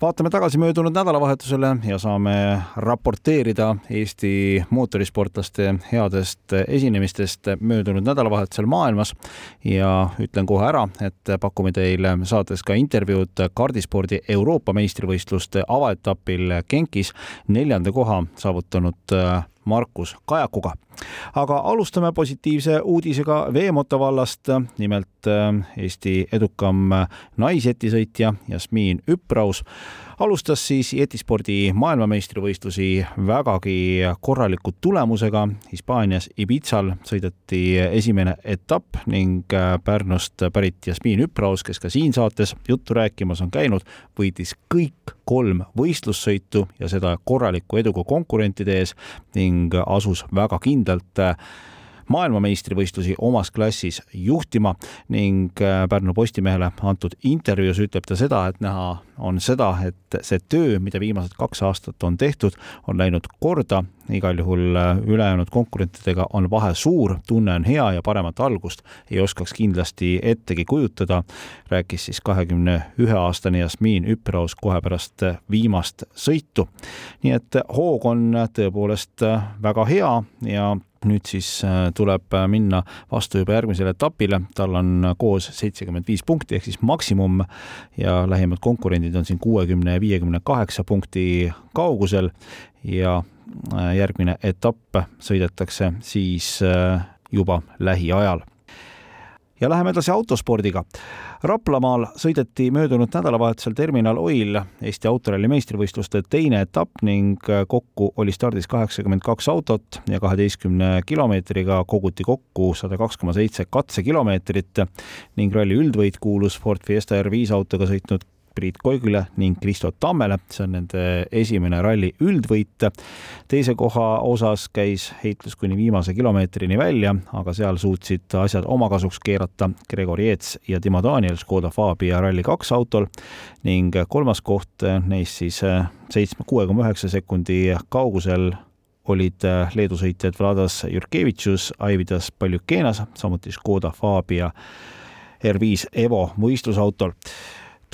vaatame tagasi möödunud nädalavahetusele ja saame raporteerida Eesti mootorisportlaste headest esinemistest möödunud nädalavahetusel maailmas. ja ütlen kohe ära, et pakume teile saates ka intervjuud kaardispordi Euroopa meistrivõistluste avaetapil Genkis neljanda koha saavutanud Markus Kajakuga. aga alustame positiivse uudisega veemoto vallast. nimelt äh, Eesti edukam naisjetisõitja Jasmiin Üpraus alustas siis jetispordi maailmameistrivõistlusi vägagi korraliku tulemusega. Hispaanias Ibizal sõideti esimene etapp ning äh, Pärnust pärit Jasmiin Üpraus, kes ka siin saates juttu rääkimas on käinud, võitis kõik kolm võistlussõitu ja seda korraliku eduga konkurentide ees ning asus väga kindlalt äh, maailmameistrivõistlusi omas klassis juhtima ning äh, Pärnu Postimehele antud intervjuus ütleb ta seda, et näha on seda, et see töö, mida viimased kaks aastat on tehtud, on läinud korda, igal juhul äh, ülejäänud konkurentidega on vahe suur, tunne on hea ja paremat algust ei oskaks kindlasti ettegi kujutada, rääkis siis kahekümne ühe aastane Jasmiin Üpraus kohe pärast viimast sõitu. nii et hoog on tõepoolest väga hea ja nüüd siis äh, tuleb äh, minna vastu juba järgmisele etapile, tal on koos seitsekümmend viis punkti ehk siis maksimum ja lähimad konkurendid on siin kuuekümne ja viiekümne kaheksa punkti kaugusel. Ja äh, järgmine etapp sõidetakse siis juba lähiajal ja läheme edasi autospordiga. Raplamaal sõideti möödunud nädalavahetusel Terminal Oil Eesti autoralli meistrivõistluste teine etapp ning kokku oli stardis kaheksakümmend kaks autot ja kaheteistkümne kilomeetriga koguti kokku sada kaks koma seitse katsekilomeetrit ning ralli üldvõit kuulus Ford Fiesta R5 autoga sõitnud Priit Koigule ning Kristo Tammele, see on nende esimene ralli üldvõit. teise koha osas käis heitlus kuni viimase kilomeetrini välja, aga seal suutsid asjad oma kasuks keerata Gregor Jeets ja Timo Daniel Škoda Fabia Rally2 autol. Ning kolmas koht neist siis seitsme, kuue koma üheksa sekundi kaugusel olid Leedu sõitjad Vladas Jurkevitšus, Aividas Paljukenas, samuti Škoda Fabia R5 Evo võistlusautol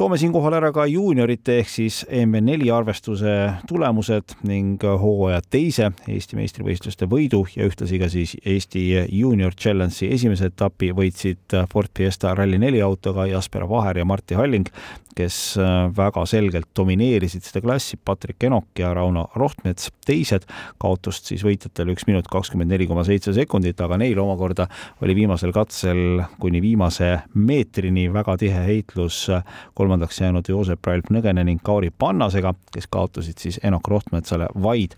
toome siinkohal ära ka juuniorite ehk siis EM4 arvestuse tulemused ning hooaja teise Eesti meistrivõistluste võidu ja ühtlasi ka siis Eesti Junior Challenge'i esimese etapi võitsid Ford Fiesta Rally4 autoga Jasper Vaher ja Martti Halling kes äh, väga selgelt domineerisid seda klassi, Patrik Enok ja Rauno Rohtmets teised, kaotust siis võitjatel üks minut kakskümmend neli koma seitse sekundit, aga neil omakorda oli viimasel katsel kuni viimase meetrini väga tihe heitlus kolmandaks jäänud Joosep Ralf Nõgene ning Kauri Pannasega, kes kaotasid siis Enok Rohtmetsale vaid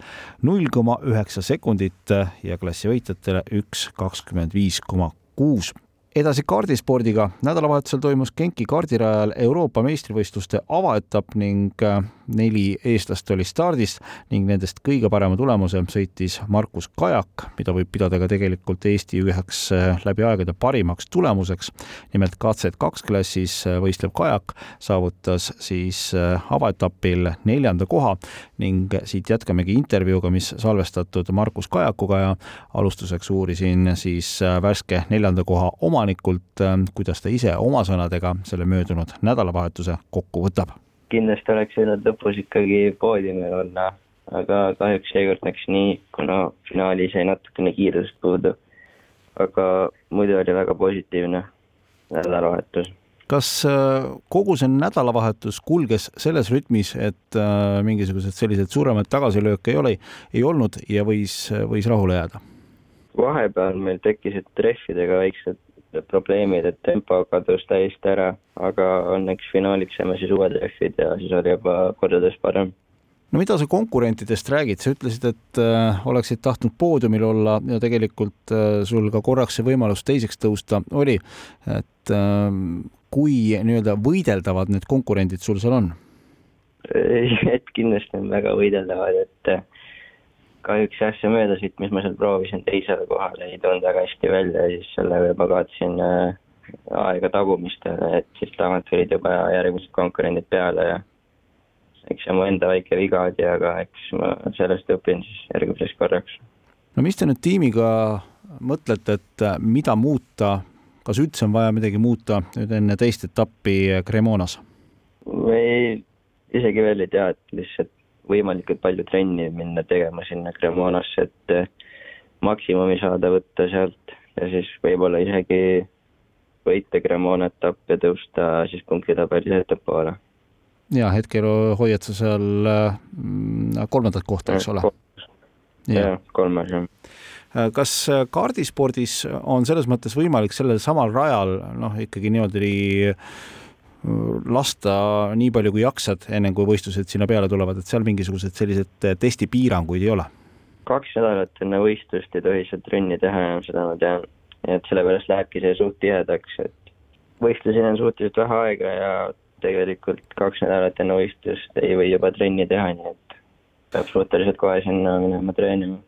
null koma üheksa sekundit ja klassi võitjatele üks kakskümmend viis koma kuus edasi kaardispordiga. nädalavahetusel toimus Genki kaardirajal Euroopa meistrivõistluste avaetapp ning äh, neli eestlast oli stardis ning nendest kõige parema tulemuse sõitis Markus Kajak, mida võib pidada ka tegelikult Eesti üheks äh, läbi aegade parimaks tulemuseks. nimelt KZ2 klassis äh, võistlev Kajak saavutas siis avaetapil neljanda koha ning siit jätkamegi intervjuuga, mis salvestatud Markus Kajakuga ja alustuseks uurisin siis värske neljanda koha oma omanikult, ähm, kuidas ta ise oma sõnadega selle möödunud nädalavahetuse kokku võtab? kindlasti oleks võinud lõpus ikkagi poodiumil olla, aga kahjuks seekord läks nii, kuna finaalis jäi natukene kiirusest puudu. aga muidu oli väga positiivne nädalavahetus kas äh, kogu see nädalavahetus kulges selles rütmis, et äh, mingisuguseid selliseid suuremaid tagasilööke ei ole, ei olnud ja võis, võis rahule jääda? vahepeal meil tekkisid trehvidega väiksed probleemid, et tempo kadus täiesti ära, aga õnneks finaaliks saime siis uued rehvid ja siis oli juba kordades parem. No mida sa konkurentidest räägid, sa ütlesid, et äh, oleksid tahtnud poodiumil olla ja tegelikult äh, sul ka korraks see võimalus teiseks tõusta oli, et äh, kui nii-öelda võideldavad need konkurendid sul seal on? et kindlasti on väga võideldavad, et kahjuks see möödasõit, mis ma seal proovisin teisele kohale, ei tulnud väga hästi välja ja siis sellega juba kaotasin äh, aega tagumistele, et siis tagant tulid juba järgmised konkurendid peale ja eks see mu enda väike viga oli, aga eks ma sellest õpin siis järgmiseks korraks. no mis te nüüd tiimiga mõtlete, et äh, mida muuta, kas üldse on vaja midagi muuta nüüd enne teist etappi Cremonas? me ei, isegi veel ei tea, et lihtsalt võimalikult palju trenni minna tegema sinna Cremonasse, et eh, maksimumi saada võtta sealt ja siis võib-olla isegi võita Cremona etapp ja tõusta siis punktitabelis ettepoole. ja hetkel hoiad sa seal mm, kolmandat kohta, eks ole? jah, kolmas jah äh, kas kaardispordis on selles mõttes võimalik sellel samal rajal noh, ikkagi niimoodi lasta nii palju, kui jaksad, enne kui võistlused sinna peale tulevad, et seal mingisuguseid selliseid eh, testipiiranguid ei ole? kaks nädalat enne võistlust ei tohi seal trenni teha enam, seda ma tean. et sellepärast lähebki see suht tihedaks, et võistluseni on suhteliselt vähe aega ja tegelikult kaks nädalat enne võistlust ei või juba trenni teha, nii et peab suhteliselt kohe sinna minema treenima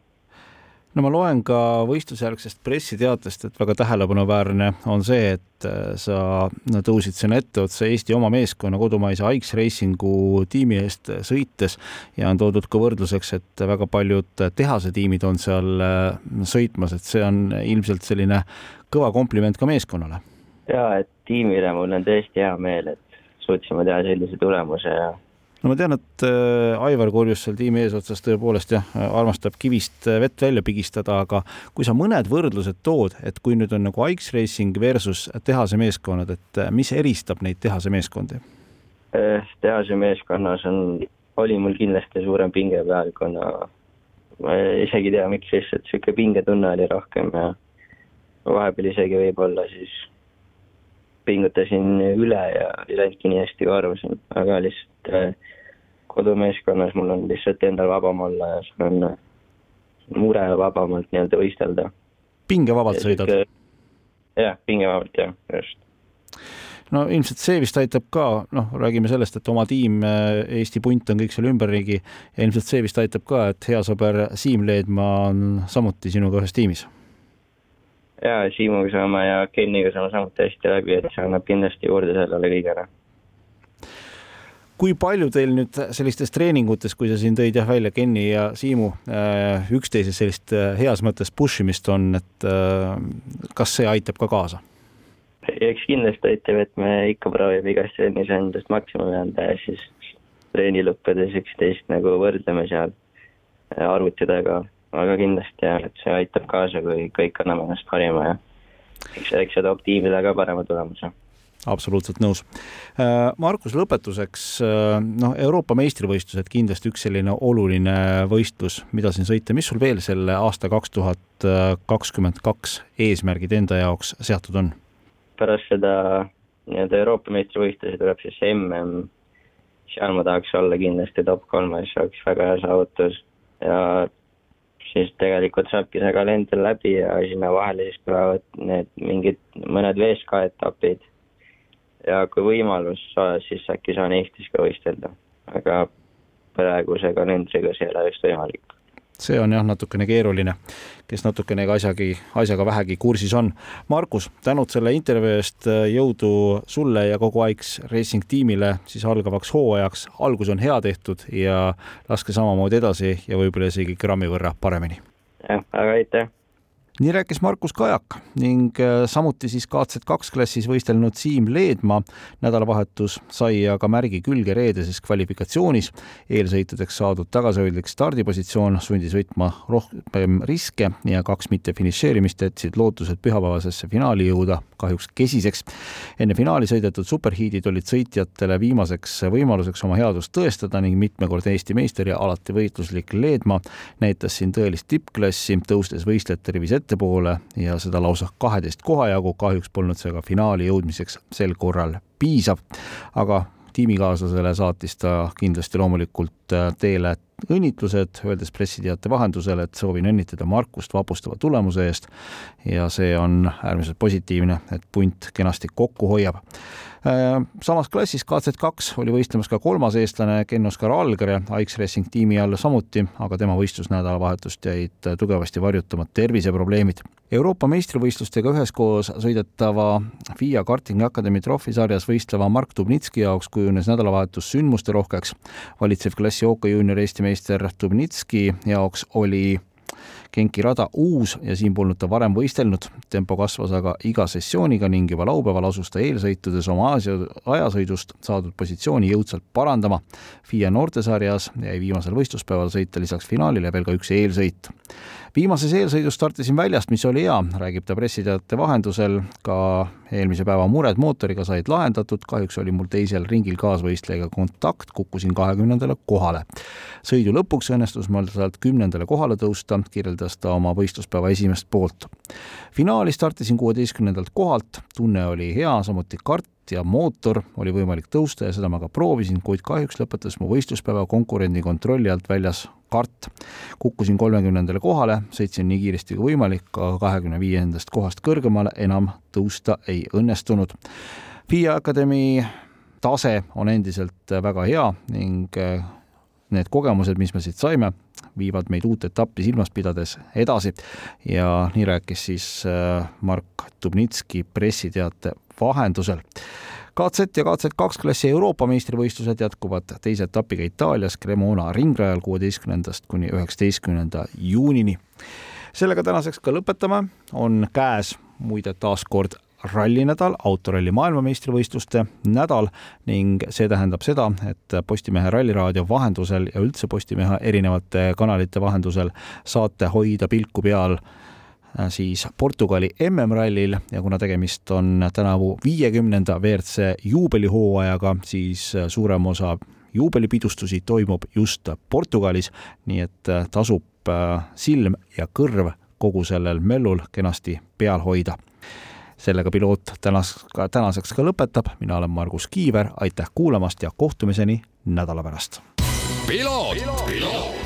no ma loen ka võistlusjärgsest pressiteatest, et väga tähelepanuväärne on see, et äh, sa tõusid sinna etteotsa Eesti oma meeskonna kodumaise Ike's Racingu tiimi eest sõites ja on toodud ka võrdluseks, et väga paljud tehase tiimid on seal äh, sõitmas, et see on ilmselt selline kõva kompliment ka meeskonnale. ja, et tiimile mul on tõesti hea meel, et suutsime teha sellise tulemuse ja no ma tean, et äh, Aivar Kurjus seal tiimi eesotsas tõepoolest jah, armastab kivist äh, vett välja pigistada, aga kui sa mõned võrdlused tood, et kui nüüd on nagu Ike's Racing versus tehase meeskonnad, et äh, mis eristab neid tehase meeskondi? tehase meeskonnas on, oli mul kindlasti suurem pinge peal, kuna ma isegi ei tea, miks lihtsalt niisugune pingetunne oli rohkem ja vahepeal isegi võib-olla siis pingutasin üle ja ei läinudki nii hästi, kui arvasin, aga lihtsalt äh, kodumeeskonnas mul on lihtsalt endal vabam olla ja sul on äh, mure vabamalt nii-öelda võistelda. pingevabalt sõidad? jah, pingevabalt jah, just no ilmselt see vist aitab ka, noh, räägime sellest, et oma tiim, äh, Eesti punt on kõik seal ümberringi ja ilmselt see vist aitab ka, et hea sõber Siim Leedmaa on samuti sinuga ühes tiimis ja Siimuga saame ja Keniga saame samuti hästi läbi, et see annab kindlasti juurde sellele kõigele. kui palju teil nüüd sellistes treeningutes, kui sa siin tõid jah välja Kenni ja Siimu, äh, üksteises sellist äh, heas mõttes push imist on, et äh, kas see aitab ka kaasa? eks kindlasti aitab, et me ikka proovime igas trennis endast maksimumi anda ja siis treeni lõppedes üksteist nagu võrdleme seal arvuti taga aga kindlasti jah, et see aitab kaasa, kui kõik anname ennast parima ja eks, eks see toob tiimile ka parema tulemuse absoluutselt nõus. Äh, Markus, lõpetuseks äh, noh, Euroopa meistrivõistlused kindlasti üks selline oluline võistlus, mida siin sõita, mis sul veel selle aasta kaks tuhat kakskümmend kaks eesmärgid enda jaoks seatud on? pärast seda nii-öelda Euroopa meistrivõistlusi tuleb siis mm, seal ma tahaks olla kindlasti top kolmes, see oleks väga hea saavutus ja siis tegelikult saabki see kalender läbi ja sinna vahele siis tulevad need mingid mõned VSK etapid. ja kui võimalus, siis äkki saan Eestis ka võistelda, aga praeguse kalendriga see ei ole just võimalik see on jah, natukene keeruline, kes natukene asjagi, asjaga vähegi kursis on. Markus, tänud selle intervjuu eest, jõudu sulle ja kogu Ike's Racing tiimile siis algavaks hooajaks. algus on hea tehtud ja laske samamoodi edasi ja võib-olla isegi grammi võrra paremini. jah, väga aitäh nii rääkis Markus Kajak ning äh, samuti siis KZ2 klassis võistelnud Siim Leedmaa. nädalavahetus sai aga märgi külge reedeses kvalifikatsioonis. eelsõitudeks saadud tagasihoidlik stardipositsioon sundis võtma rohkem riske ja kaks mittefinišeerimist jätsid lootused pühapäevasesse finaali jõuda kahjuks kesiseks. enne finaali sõidetud superhiidid olid sõitjatele viimaseks võimaluseks oma headust tõestada ning mitmekordne Eesti meister ja alati võitluslik Leedmaa näitas siin tõelist tippklassi, tõustes võistlejate rivis ette ettepoole ja seda lausa kaheteist koha jagu, kahjuks polnud see ka finaali jõudmiseks sel korral piisav, aga tiimikaaslasele saatis ta kindlasti loomulikult äh, teele õnnitlused, öeldes pressiteate vahendusel, et soovin õnnitleda Markust vapustava tulemuse eest. Ja see on äärmiselt positiivne, et punt kenasti kokku hoiab. Samas klassis KZ2 oli võistlemas ka kolmas eestlane Ken-Oskar Algre Aix Racing tiimi all samuti, aga tema võistlusnädalavahetust jäid tugevasti varjutama terviseprobleemid. Euroopa meistrivõistlustega üheskoos sõidetava FIA Karting Academy trofisarjas võistleva Mark Dubnitski jaoks kujunes nädalavahetus sündmuste rohkeks. valitsev klassi OK juunior Eesti meister Dubnitski jaoks oli Genki rada uus ja siin polnud ta varem võistelnud. tempo kasvas aga iga sessiooniga ning juba laupäeval asus ta eelsõitudes oma Aasia ajasõidust saadud positsiooni jõudsalt parandama. FIA noortesarjas jäi viimasel võistluspäeval sõita lisaks finaalile veel ka üks eelsõit viimases eelsõidus startisin väljast, mis oli hea, räägib ta pressiteate vahendusel, ka eelmise päeva mured mootoriga said lahendatud, kahjuks oli mul teisel ringil kaasvõistlejaga kontakt, kukkusin kahekümnendale kohale. sõidu lõpuks õnnestus mul sealt kümnendale kohale tõusta, kirjeldas ta oma võistluspäeva esimest poolt. finaali startisin kuueteistkümnendalt kohalt, tunne oli hea, samuti kart ja mootor oli võimalik tõusta ja seda ma ka proovisin, kuid kahjuks lõpetas mu võistluspäeva konkurendi kontrolli alt väljas kart. kukkusin kolmekümnendale kohale, sõitsin nii kiiresti kui võimalik, aga kahekümne viiendast kohast kõrgemale enam tõusta ei õnnestunud. FIA Academy tase on endiselt väga hea ning eh, need kogemused, mis me siit saime, viivad meid uut etappi silmas pidades edasi ja nii rääkis siis eh, Mark Dubnitski pressiteate vahendusel. KZ ja KZ2 klassi Euroopa meistrivõistlused jätkuvad teise etapiga Itaalias Cremona ringrajal kuueteistkümnendast kuni üheksateistkümnenda juunini. sellega tänaseks ka lõpetame, on käes muide taas kord rallinädal, autoralli maailmameistrivõistluste nädal ning see tähendab seda, et Postimehe Ralliraadio vahendusel ja üldse Postimehe erinevate kanalite vahendusel saate hoida pilku peal Äh, siis Portugali MM-rallil ja kuna tegemist on tänavu viiekümnenda WRC juubelihooajaga, siis äh, suurem osa juubelipidustusi toimub just Portugalis, nii et äh, tasub silm ja kõrv kogu sellel möllul kenasti peal hoida. sellega piloot tänas, tänaseks ka lõpetab, mina olen Margus Kiiver, aitäh kuulamast ja kohtumiseni nädala pärast. ralli